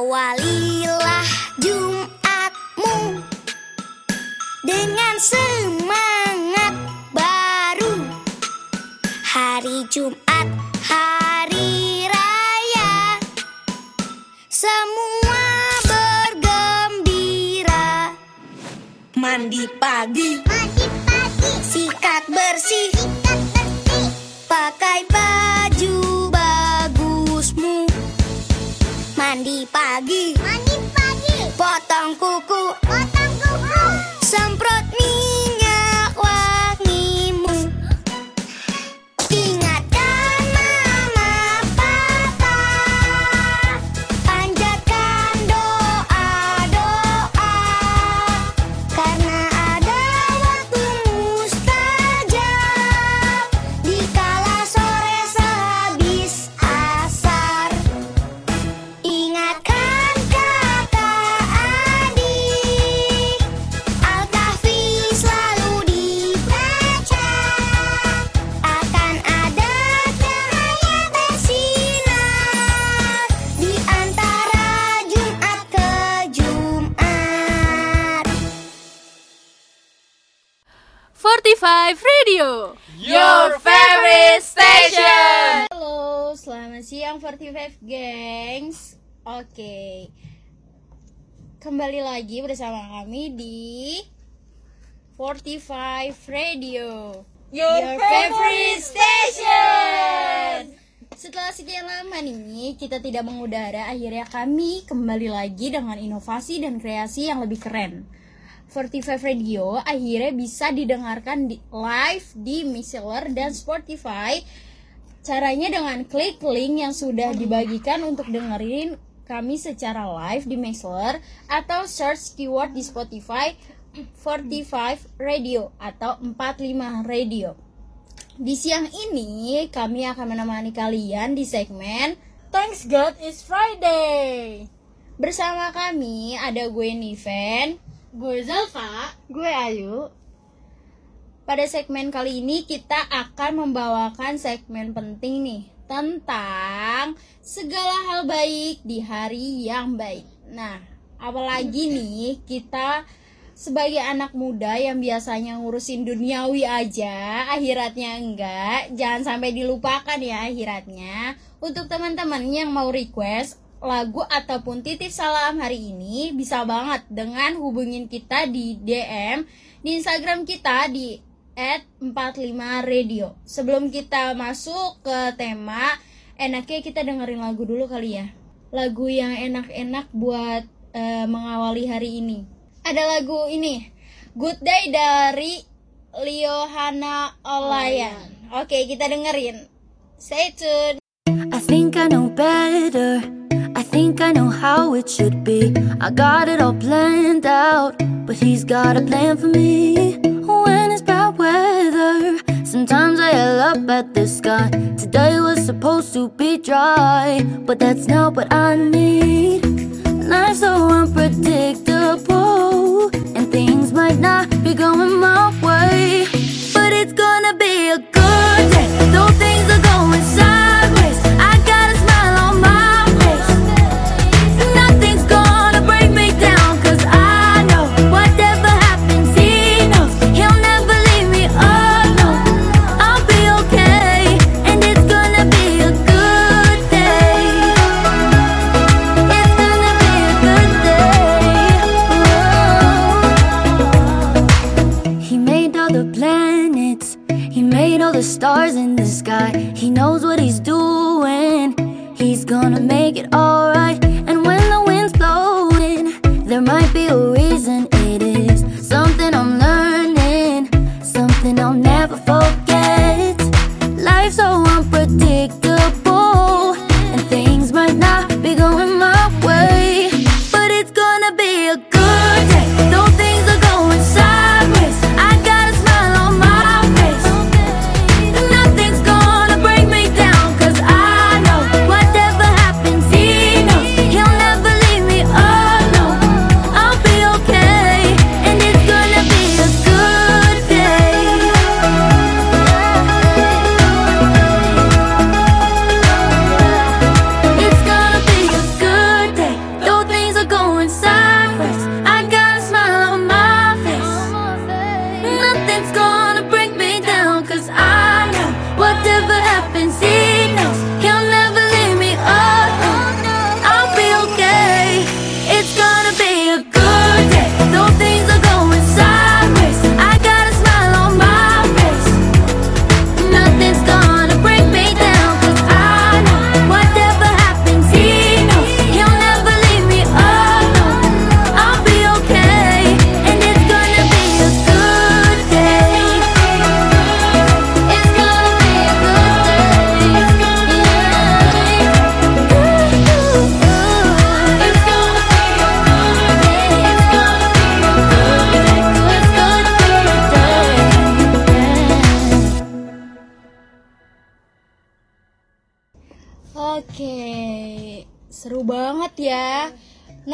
Awalilah Jumatmu dengan semangat baru. Hari Jumat, hari raya, semua bergembira. Mandi pagi, Mandi pagi, sikat bersih, 45 Radio Your favorite station. Halo, selamat siang 45 gengs Oke Kembali lagi bersama kami di 45 Radio Your favorite station. Setelah sekian lama nih kita tidak mengudara Akhirnya kami kembali lagi dengan inovasi dan kreasi yang lebih keren 45 Radio akhirnya bisa didengarkan di, live di Mixler dan Spotify. Caranya dengan klik link yang sudah dibagikan untuk dengerin kami secara live di Mixler Atau search keyword di Spotify 45 Radio atau 45 Radio. Di siang ini kami akan menemani kalian di segmen Thanks God It's Friday. Bersama kami ada gue Niven, gue Zalfa, gue Ayu. Pada segmen kali ini kita akan membawakan segmen penting nih tentang segala hal baik di hari yang baik. Nah, apalagi nih kita sebagai anak muda yang biasanya ngurusin duniawi aja, akhiratnya enggak, jangan sampai dilupakan ya akhiratnya. Untuk teman-teman yang mau request lagu ataupun titip salam hari ini bisa banget dengan hubungin kita di DM di Instagram kita di @45radio. Sebelum kita masuk ke tema, enaknya kita dengerin lagu dulu kali ya. Lagu yang enak-enak buat eh, mengawali hari ini ada lagu ini Good Day dari Liohana Olayan. Oke, kita dengerin. Stay tune. I think I know better. I know how it should be. I got it all planned out, but he's got a plan for me. When it's bad weather, sometimes I yell up at the sky. Today was supposed to be dry, but that's not what I need. Life's so unpredictable, and things might not be going my way. But it's gonna be a good day, though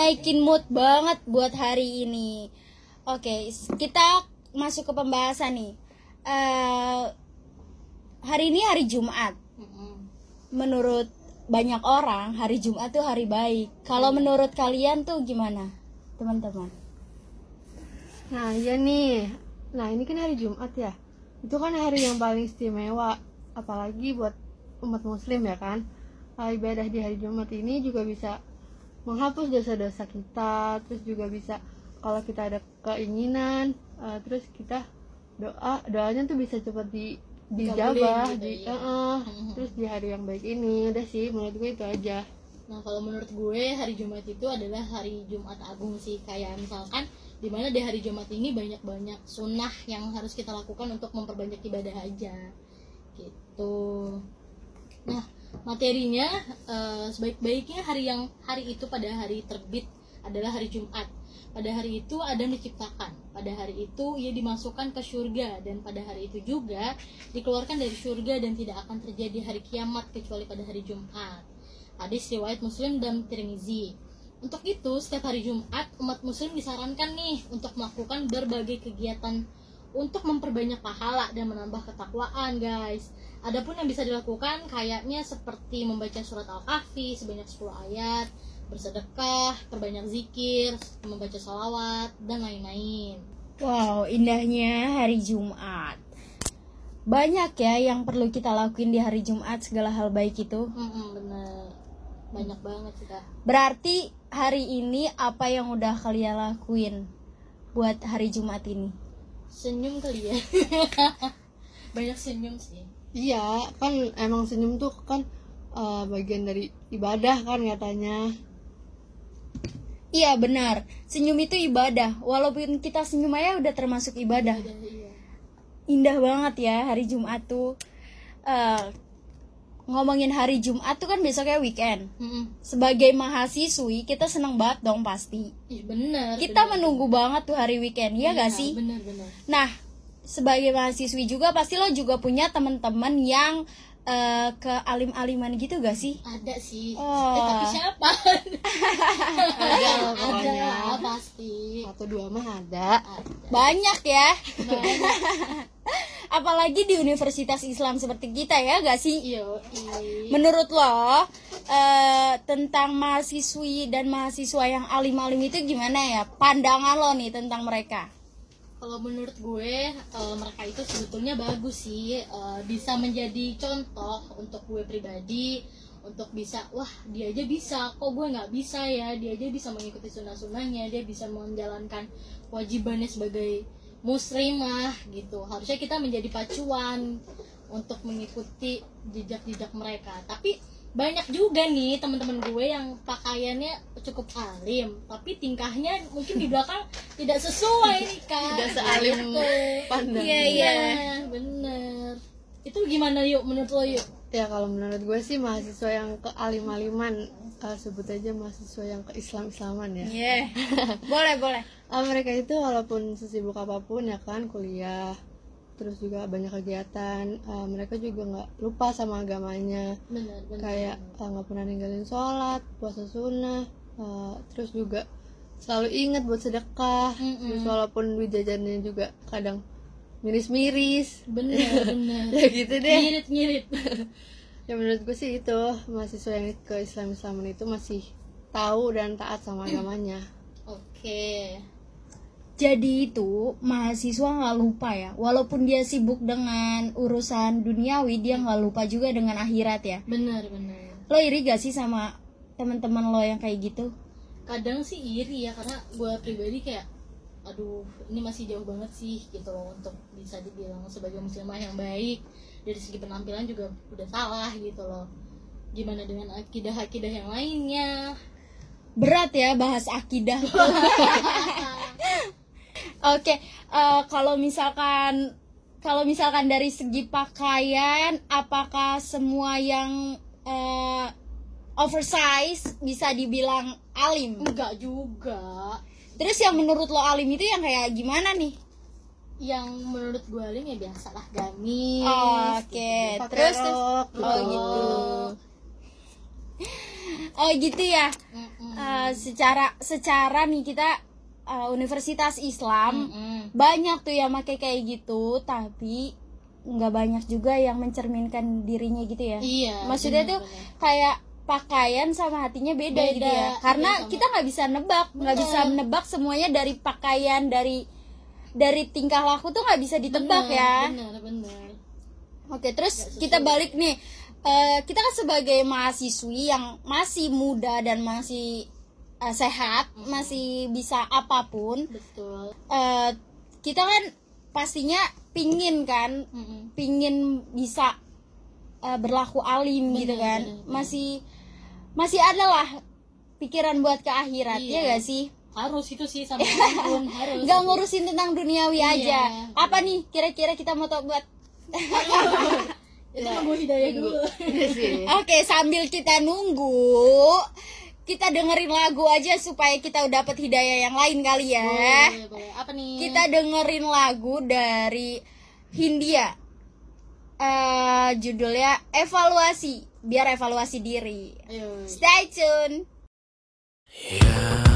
Naikin mood banget buat hari ini. Oke, kita masuk ke pembahasan nih. Eh, hari ini hari Jumat. Menurut banyak orang, hari Jumat tuh hari baik. Kalau menurut kalian tuh gimana, teman-teman? Nah iya nih, nah ini kan hari Jumat ya Itu kan hari yang paling istimewa Apalagi buat umat muslim ya kan Ah, Ibadah di hari Jumat ini juga bisa menghapus dosa-dosa kita Terus juga bisa kalau kita ada keinginan ah, Terus kita doa, doanya tuh bisa cepat di dijabah gitu di, ya. eh, Terus di hari yang baik ini Udah sih menurut gue itu aja Nah kalau menurut gue hari Jumat itu adalah hari Jumat Agung sih kayak misalkan di mana di hari Jumat ini banyak-banyak sunnah yang harus kita lakukan untuk memperbanyak ibadah aja gitu. Nah materinya eh, sebaik-baiknya hari yang hari itu pada hari terbit adalah hari Jumat. Pada hari itu Adam diciptakan. Pada hari itu ia dimasukkan ke surga dan pada hari itu juga dikeluarkan dari surga dan tidak akan terjadi hari kiamat kecuali pada hari Jumat. Hadis riwayat Muslim dan Tirmizi. Untuk itu, setiap hari Jumat, umat Muslim disarankan nih untuk melakukan berbagai kegiatan untuk memperbanyak pahala dan menambah ketakwaan, guys. Adapun yang bisa dilakukan kayaknya seperti membaca surat Al-Kahfi sebanyak 10 ayat, bersedekah, perbanyak zikir, membaca salawat, dan lain-lain. Wow, indahnya hari Jumat. Banyak ya yang perlu kita lakuin di hari Jumat segala hal baik itu. Mm-mm, bener. Banyak banget sih, Kak. Berarti hari ini apa yang udah kalian lakuin buat hari Jumat ini? Senyum kali ya. Banyak senyum sih. Iya kan emang senyum tuh kan eh, bagian dari ibadah kan katanya Iya benar, senyum itu ibadah. Walaupun kita senyum aja udah termasuk ibadah. Iya. Indah banget ya hari Jumat tuh. Eh, ngomongin hari Jumat tuh kan besoknya weekend. Mm-mm. Sebagai mahasiswi kita seneng banget dong pasti. Ih, bener. Kita bener. menunggu banget tuh hari weekend, ya gak sih? Bener bener. Nah, sebagai mahasiswi juga pasti lo juga punya teman-teman yang eh, ke alim-aliman gitu gak sih? Ada sih. Oh. Eh, tapi siapa? ada lah ada lah pasti. satu dua mah ada Ada. Banyak ya. Banyak. Apalagi di universitas Islam seperti kita ya gak sih? Iyo, iya. Menurut lo eh, tentang mahasiswi dan mahasiswa yang alim-alim itu gimana ya? Pandangan lo nih tentang mereka? Kalau menurut gue eh, mereka itu sebetulnya bagus sih. Eh, bisa menjadi contoh untuk gue pribadi untuk bisa wah dia aja bisa. Kok gue nggak bisa ya? Dia aja bisa mengikuti sunnah-sunnahnya. Dia bisa menjalankan kewajibannya sebagai muslimah gitu. Harusnya kita menjadi pacuan untuk mengikuti jejak-jejak mereka. Tapi banyak juga nih teman-teman gue yang pakaiannya cukup alim tapi tingkahnya mungkin di belakang tidak sesuai nih kak Tidak sealim Gitu. pandang. iya iya bener itu gimana yuk menurut lo yuk ya kalau menurut gue sih mahasiswa yang ke alim-aliman eh, sebut aja mahasiswa yang ke Islam-Islaman ya Iya. boleh, boleh. Ah, mereka itu walaupun sesibuk apa pun ya kan kuliah terus juga banyak kegiatan ah, mereka juga nggak lupa sama agamanya. Bener bener kayak ah, nggak pernah ninggalin sholat puasa sunnah ah, terus juga selalu ingat buat sedekah. Mm-mm. terus walaupun duit jajannya juga kadang miris-miris. Bener bener ya gitu deh. Ngirit ngirit ya menurut gue sih itu mahasiswa yang ke Islam Islaman itu masih tahu dan taat sama agamanya. Oke Jadi itu mahasiswa nggak lupa ya, walaupun dia sibuk dengan urusan duniawi, dia nggak lupa juga dengan akhirat ya. bener bener Lo iri gak sih sama teman-teman lo yang kayak gitu? kadang sih iri ya karena gue pribadi kayak aduh ini masih jauh banget sih gitu loh untuk bisa dibilang sebagai muslimah yang baik dari segi penampilan juga udah salah gitu loh gimana dengan akidah-akidah yang lainnya Berat ya bahas akidah. Oke, eh, kalau misalkan kalau misalkan dari segi pakaian, apakah semua yang eh, oversize bisa dibilang alim? enggak juga Terus yang menurut lo alim itu yang kayak gimana nih? yang menurut gue alim ya biasalah gamis Oke, Pakai terus rok, oh gitu. oh gitu ya Mm-mm. Eh, secara secara nih kita eh, Universitas Islam Mm-mm. banyak tuh yang pakai kayak gitu tapi nggak banyak juga yang mencerminkan dirinya gitu ya. Iya maksudnya tuh benar-benar. kayak pakaian sama hatinya beda, Beda, gitu ya. iya karena kita nggak bisa nebak nggak bisa Bener. menebak semuanya dari pakaian dari dari tingkah laku tuh nggak bisa ditebak Benar, ya. benar benar. Oke terus kita balik nih. Eh, kita kan sebagai mahasiswi yang masih muda dan masih eh, sehat masih bisa apa pun betul. eh, kita kan pastinya pingin kan Mm-mm. pingin bisa eh, berlaku alim Bener, gitu kan. bener, bener. masih masih ada lah pikiran buat ke akhirat Iya. ya gak sih? Harus itu sih sama pun harus. Nggak ngurusin tentang duniawi Iya. aja. apa nih kira-kira kita mau buat itu nunggu hidayah dulu. Oke sambil kita nunggu kita dengerin lagu aja supaya kita dapat hidayah yang lain kali ya. Boleh, boleh. apa nih? Kita dengerin lagu dari Hindia. Eh judulnya evaluasi. Biar evaluasi diri. Ayo stay tune. Tak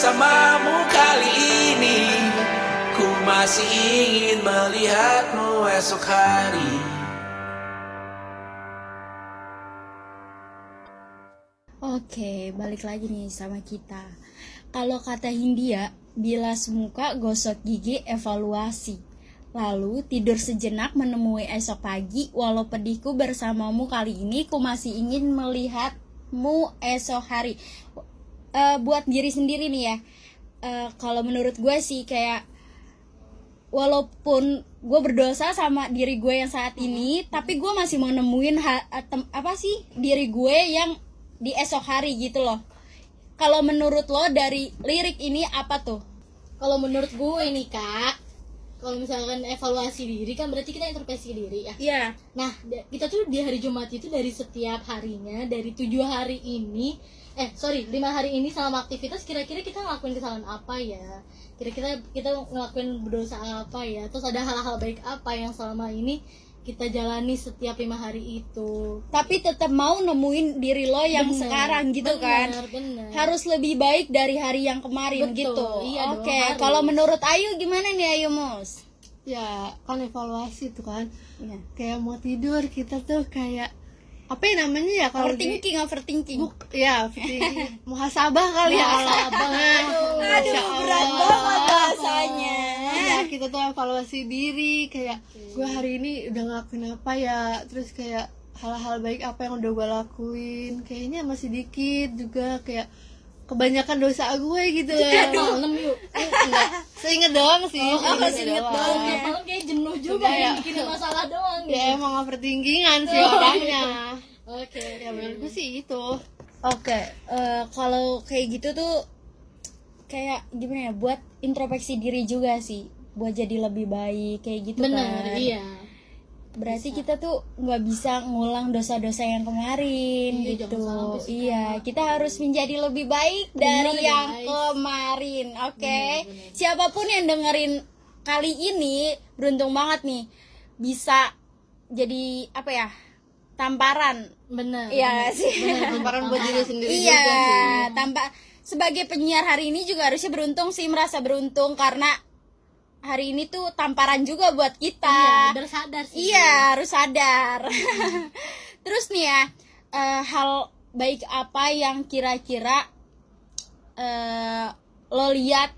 bersamamu kali ini Ku masih ingin melihatmu esok hari Oke, balik lagi nih sama kita. Kalau kata Hindia, bilas muka, gosok gigi, evaluasi. Lalu tidur sejenak menemui esok pagi, walau pedihku bersamamu kali ini, ku masih ingin melihatmu esok hari. Eh, buat diri sendiri nih ya, eh, kalau menurut gue sih kayak walaupun gue berdosa sama diri gue yang saat ini tapi gue masih mau nemuin ha- apa sih diri gue yang di esok hari gitu loh. Kalau menurut lo dari lirik ini apa tuh? Kalau menurut gue nih kak kalau misalkan evaluasi diri kan berarti kita introspeksi diri ya. Iya. Nah da- kita tuh di hari Jumat itu dari setiap harinya dari tujuh hari ini eh sorry lima hari ini selama aktivitas kira-kira kita ngelakuin kesalahan apa ya? Kira-kira kita ngelakuin berdosa apa ya? Terus ada hal-hal baik apa yang selama ini kita jalani setiap lima hari itu? Tapi tetap mau nemuin diri lo yang Bener, sekarang gitu kan? bener, bener. harus lebih baik dari hari yang kemarin Betul, gitu. iya oke harus. kalau menurut Ayu gimana nih Ayu Mus ya kan evaluasi tuh kan. Iya. kayak mau tidur kita tuh kayak apa ya namanya ya kalau di overthinking overthinking Buk, ya overthinking. muhasabah kali ya Muhasabah. Aduh, aduh berat banget bahasanya ya kita tuh evaluasi diri kayak gue hari ini udah ngelakuin apa ya terus kayak hal-hal baik apa yang udah gue lakuin kayaknya masih dikit juga kayak kebanyakan dosa gue gitu Kayak malam yuk enggak seinget doang sih Oh, seinget seinget doang. doang ya. malam kayak jenuh juga Iya. yang bikin masalah doang ya gitu. emang overthinkingan sih orangnya oke ya menurut gue sih itu Oke, eh, kalau kayak gitu tuh kayak gimana ya? Buat introspeksi diri juga sih, buat jadi lebih baik kayak gitu bener kan. iya Berarti kita tuh nggak bisa ngulang dosa-dosa yang kemarin Iya, gitu. Iya, kita harus menjadi lebih baik dari Bener, yang guys. kemarin. Oke. Bener, bener. Siapa pun yang dengerin kali ini beruntung banget nih bisa jadi apa ya? tamparan. bener Iya bener. sih. tamparan buat diri sendiri Iya, juga sih tanpa sebagai penyiar hari ini juga harusnya beruntung sih merasa beruntung karena hari ini tuh tamparan juga buat kita. iya bersadar sih Iya, harus sadar. Terus nih ya, eh, hal baik apa yang kira-kira eh, lo lihat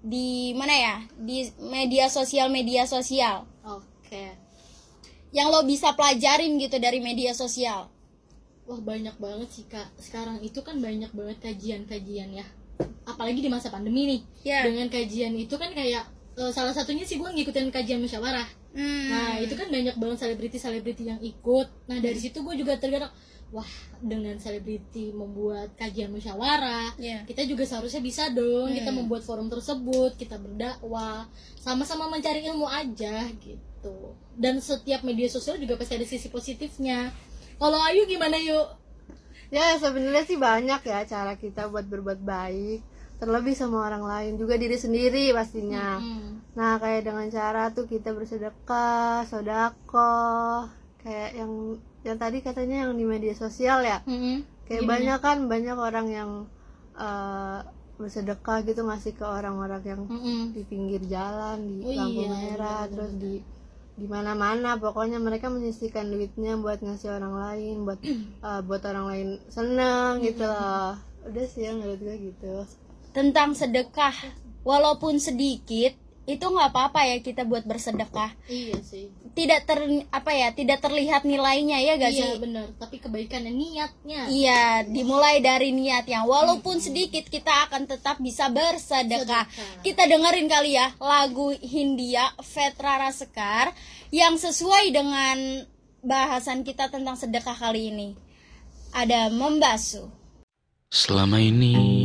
di mana ya? Di media sosial media sosial oke yang lo bisa pelajarin gitu dari media sosial. wah banyak banget sih kak sekarang itu kan banyak banget kajian-kajian ya apalagi di masa pandemi nih Ya. dengan kajian itu kan kayak eh, salah satunya sih gue ngikutin kajian musyawarah Hmm. Nah itu kan banyak banget selebriti-selebriti yang ikut. Nah dari situ gue juga tergerak, wah dengan selebriti membuat kajian musyawarah, Iya. kita juga seharusnya bisa dong Hmm. kita membuat forum tersebut, kita berdakwah, sama-sama mencari ilmu aja gitu. Dan setiap media sosial juga pasti ada sisi positifnya. Kalau Ayu gimana yuk? Ya sebenarnya sih banyak ya cara kita buat berbuat baik Terlebih sama orang lain juga diri sendiri pastinya Hmm. Nah kayak dengan cara tuh kita bersedekah, sodako Kayak yang yang tadi katanya yang di media sosial ya Mm-mm. Kayak Gimana? banyak kan banyak orang yang eh, bersedekah gitu ngasih ke orang-orang yang Mm-mm. di pinggir jalan di Oh lampu iya, merah benar-benar. terus di di mana-mana pokoknya mereka menyisihkan duitnya buat ngasih orang lain buat eh, buat orang lain seneng gitu loh udah sih yang menurut gue gitu Tentang sedekah, walaupun sedikit itu nggak apa-apa ya kita buat bersedekah. Iya sih. Tidak ter apa ya, tidak terlihat nilainya ya gak iya sih? benar. Tapi kebaikannya niatnya. Iya, dimulai dari niatnya. Walaupun sedikit kita akan tetap bisa bersedekah. Sedekah. Kita dengerin kali ya lagu Hindia Vetra Rasekar yang sesuai dengan bahasan kita tentang sedekah kali ini. Ada membasuh. Selama ini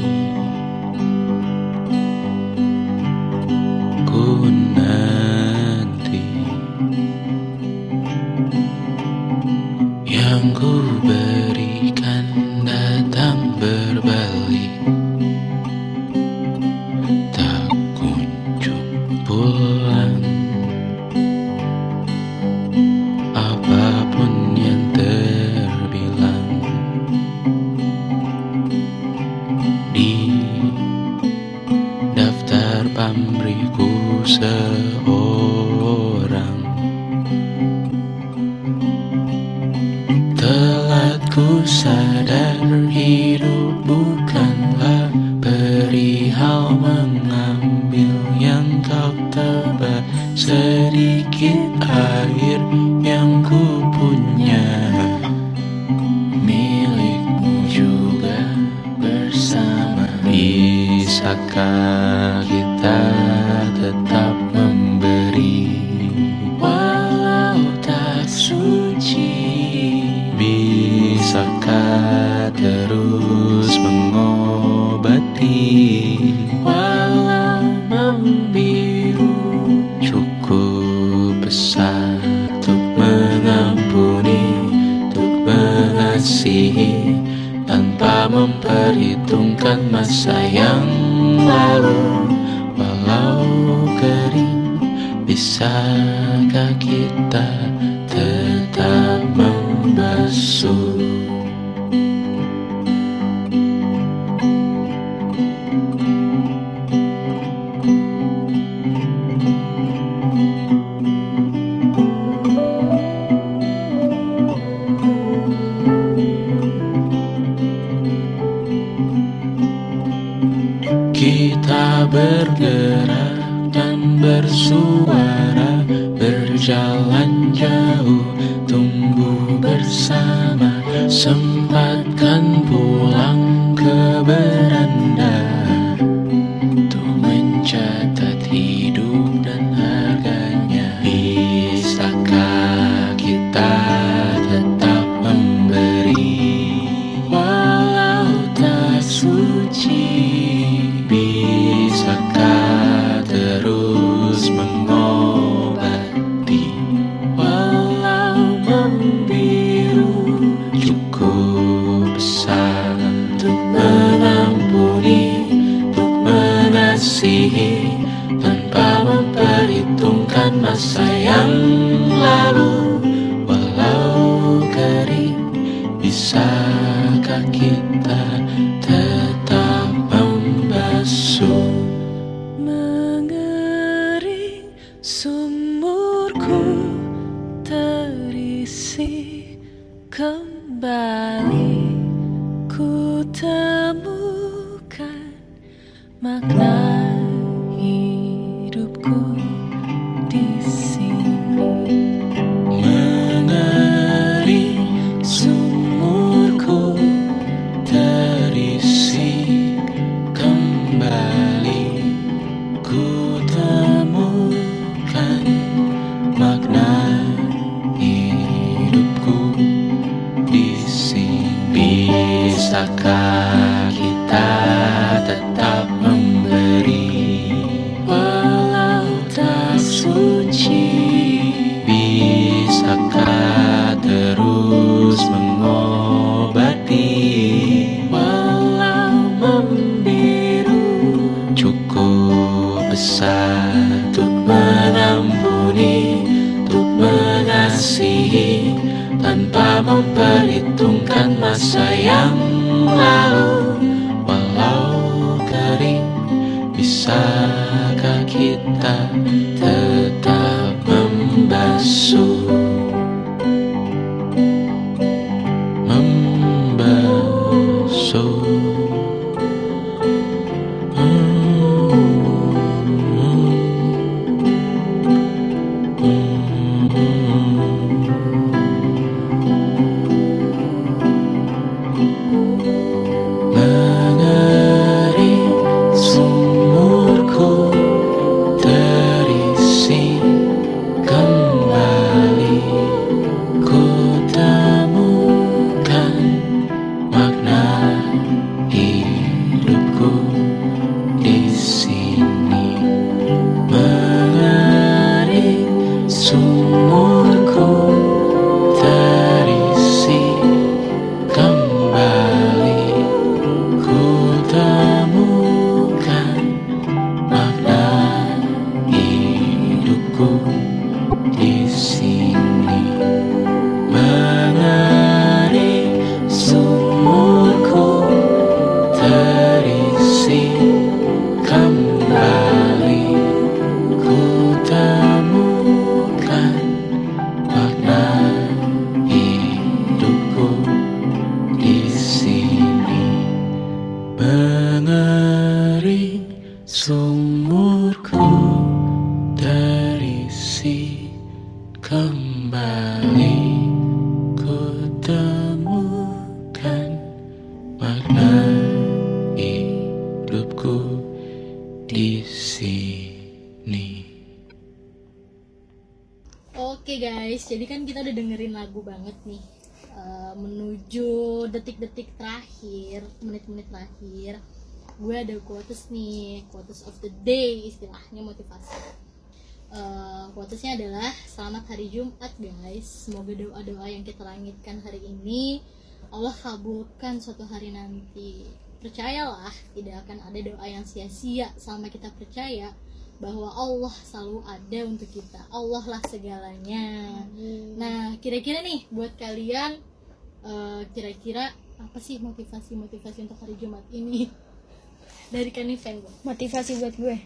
Bisakah kita tetap memberi Walau tak suci? Bisakah terus mengobati? Walau membiru Cukup besar Untuk mengampuni Untuk mengasihi tanpa memperhitungkan masa yang tomorrow. Jalan jauh tunggu bersama. Sempatkan kembali ku temukan makna maka kita tetap membasuh detik-detik terakhir menit-menit terakhir gue ada quotes nih quotes of the day istilahnya motivasi. Eh, quotesnya adalah selamat hari Jumat guys. Semoga doa-doa yang kita langitkan hari ini Allah kabulkan suatu hari nanti. Percayalah tidak akan ada doa yang sia-sia selama kita percaya bahwa Allah selalu ada untuk kita. Allah lah segalanya. Nah kira-kira nih buat kalian eh, kira-kira apa sih motivasi-motivasi untuk hari Jumat ini dari Kanifen gue motivasi buat gue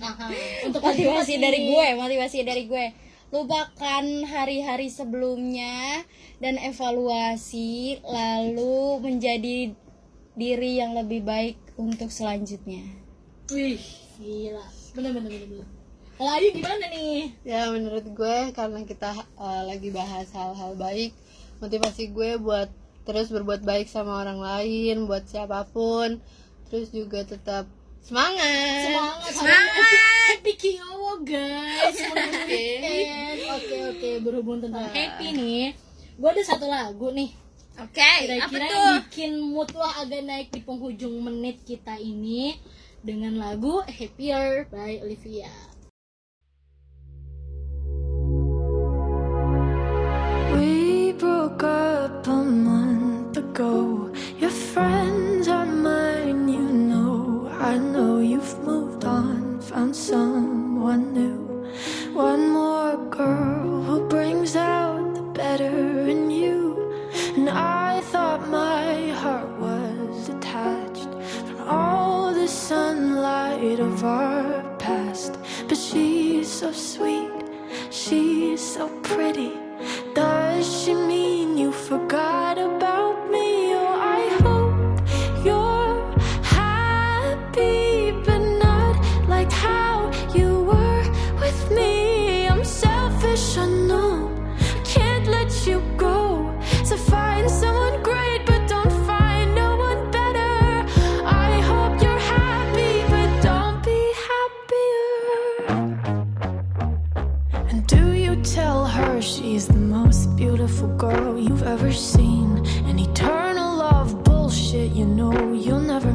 Aha, untuk motivasi ini. dari gue motivasi dari gue lupakan hari-hari sebelumnya dan evaluasi lalu menjadi diri yang lebih baik untuk selanjutnya Wih, gila. Bener bener bener. bener. Kalau Ayu gimana nih? Ya menurut gue karena kita uh, lagi bahas hal-hal baik, motivasi gue buat terus berbuat baik sama orang lain, buat siapa pun, terus juga tetap semangat. Semangat, semangat. Happy Kiowo guys. Weekend. Oke oke berhubung tentang happy nih. Gue ada satu lagu nih. oke apa Kira-kira bikin mood lo agak naik di penghujung menit kita ini dengan lagu Happier by Olivia. Seen? An eternal love bullshit, you know you'll never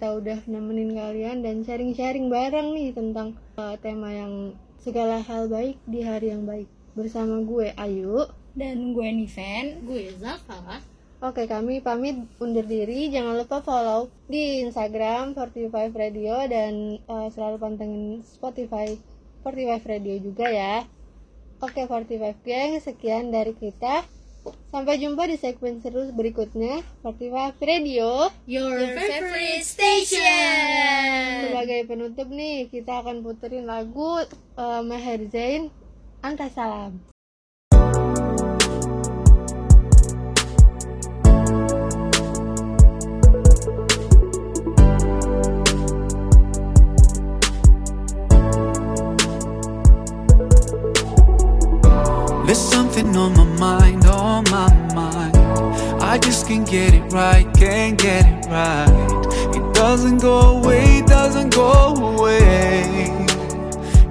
kita udah nemenin kalian dan sharing-sharing bareng nih tentang uh, tema yang segala hal baik di hari yang baik. Bersama gue Ayu. dan gue Niven Gue Zafara. Oke, kami pamit undur diri. Jangan lupa follow di Instagram 45 Radio dan uh, selalu pantengin Spotify 45 Radio juga ya. Oke, 45 geng, sekian dari kita. Sampai jumpa di segmen seru berikutnya. Fortify Radio Your, favorite station. Sebagai penutup nih Kita akan puterin lagu eh, uh, Maher Zain antasalam There's something on my mind oh. I just can't get it right, can't get it right. It doesn't go away, doesn't go away.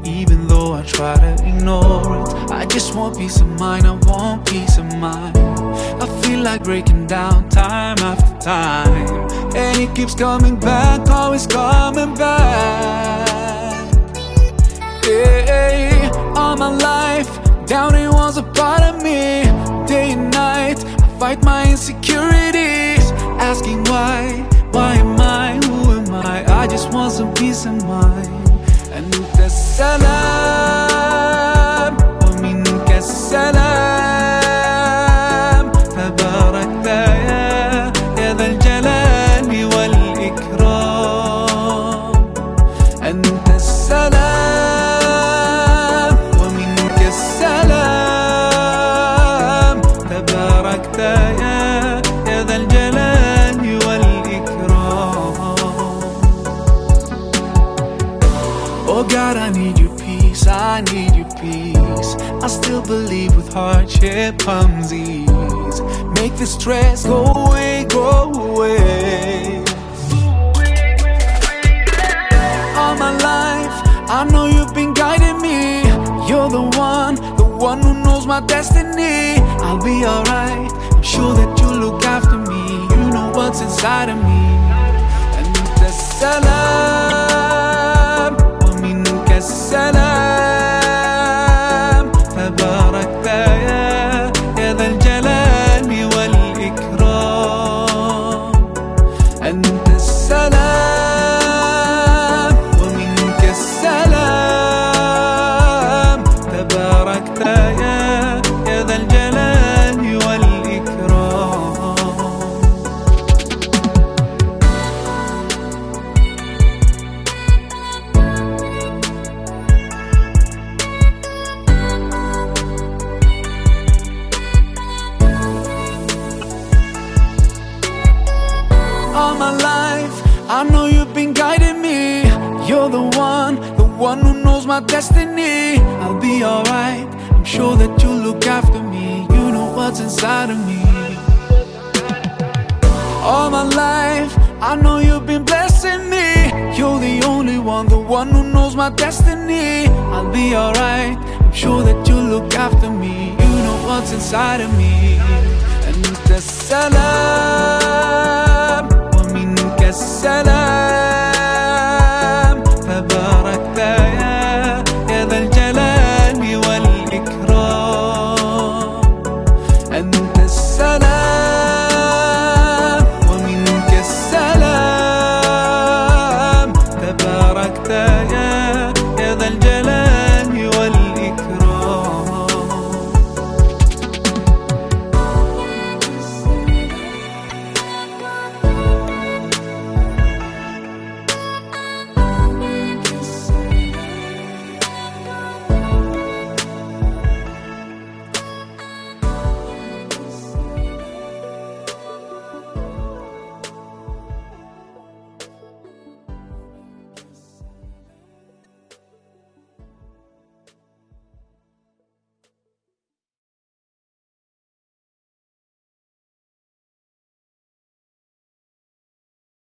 Even though I try to ignore it, I just want peace of mind, I want peace of mind. I feel like breaking down time after time, and it keeps coming back, always coming back. Yeah, all my life, doubting was a part of me. Day and night, I fight my insecurities, asking why, why am I, who am I? I just want some peace of mind. the stress go away, go away. All my life, I know you've been guiding me. You're the one, the one who knows my destiny. I'll be alright. I'm sure that you look after me. You know what's inside of me. And it's a love. عالمي أنت السلام.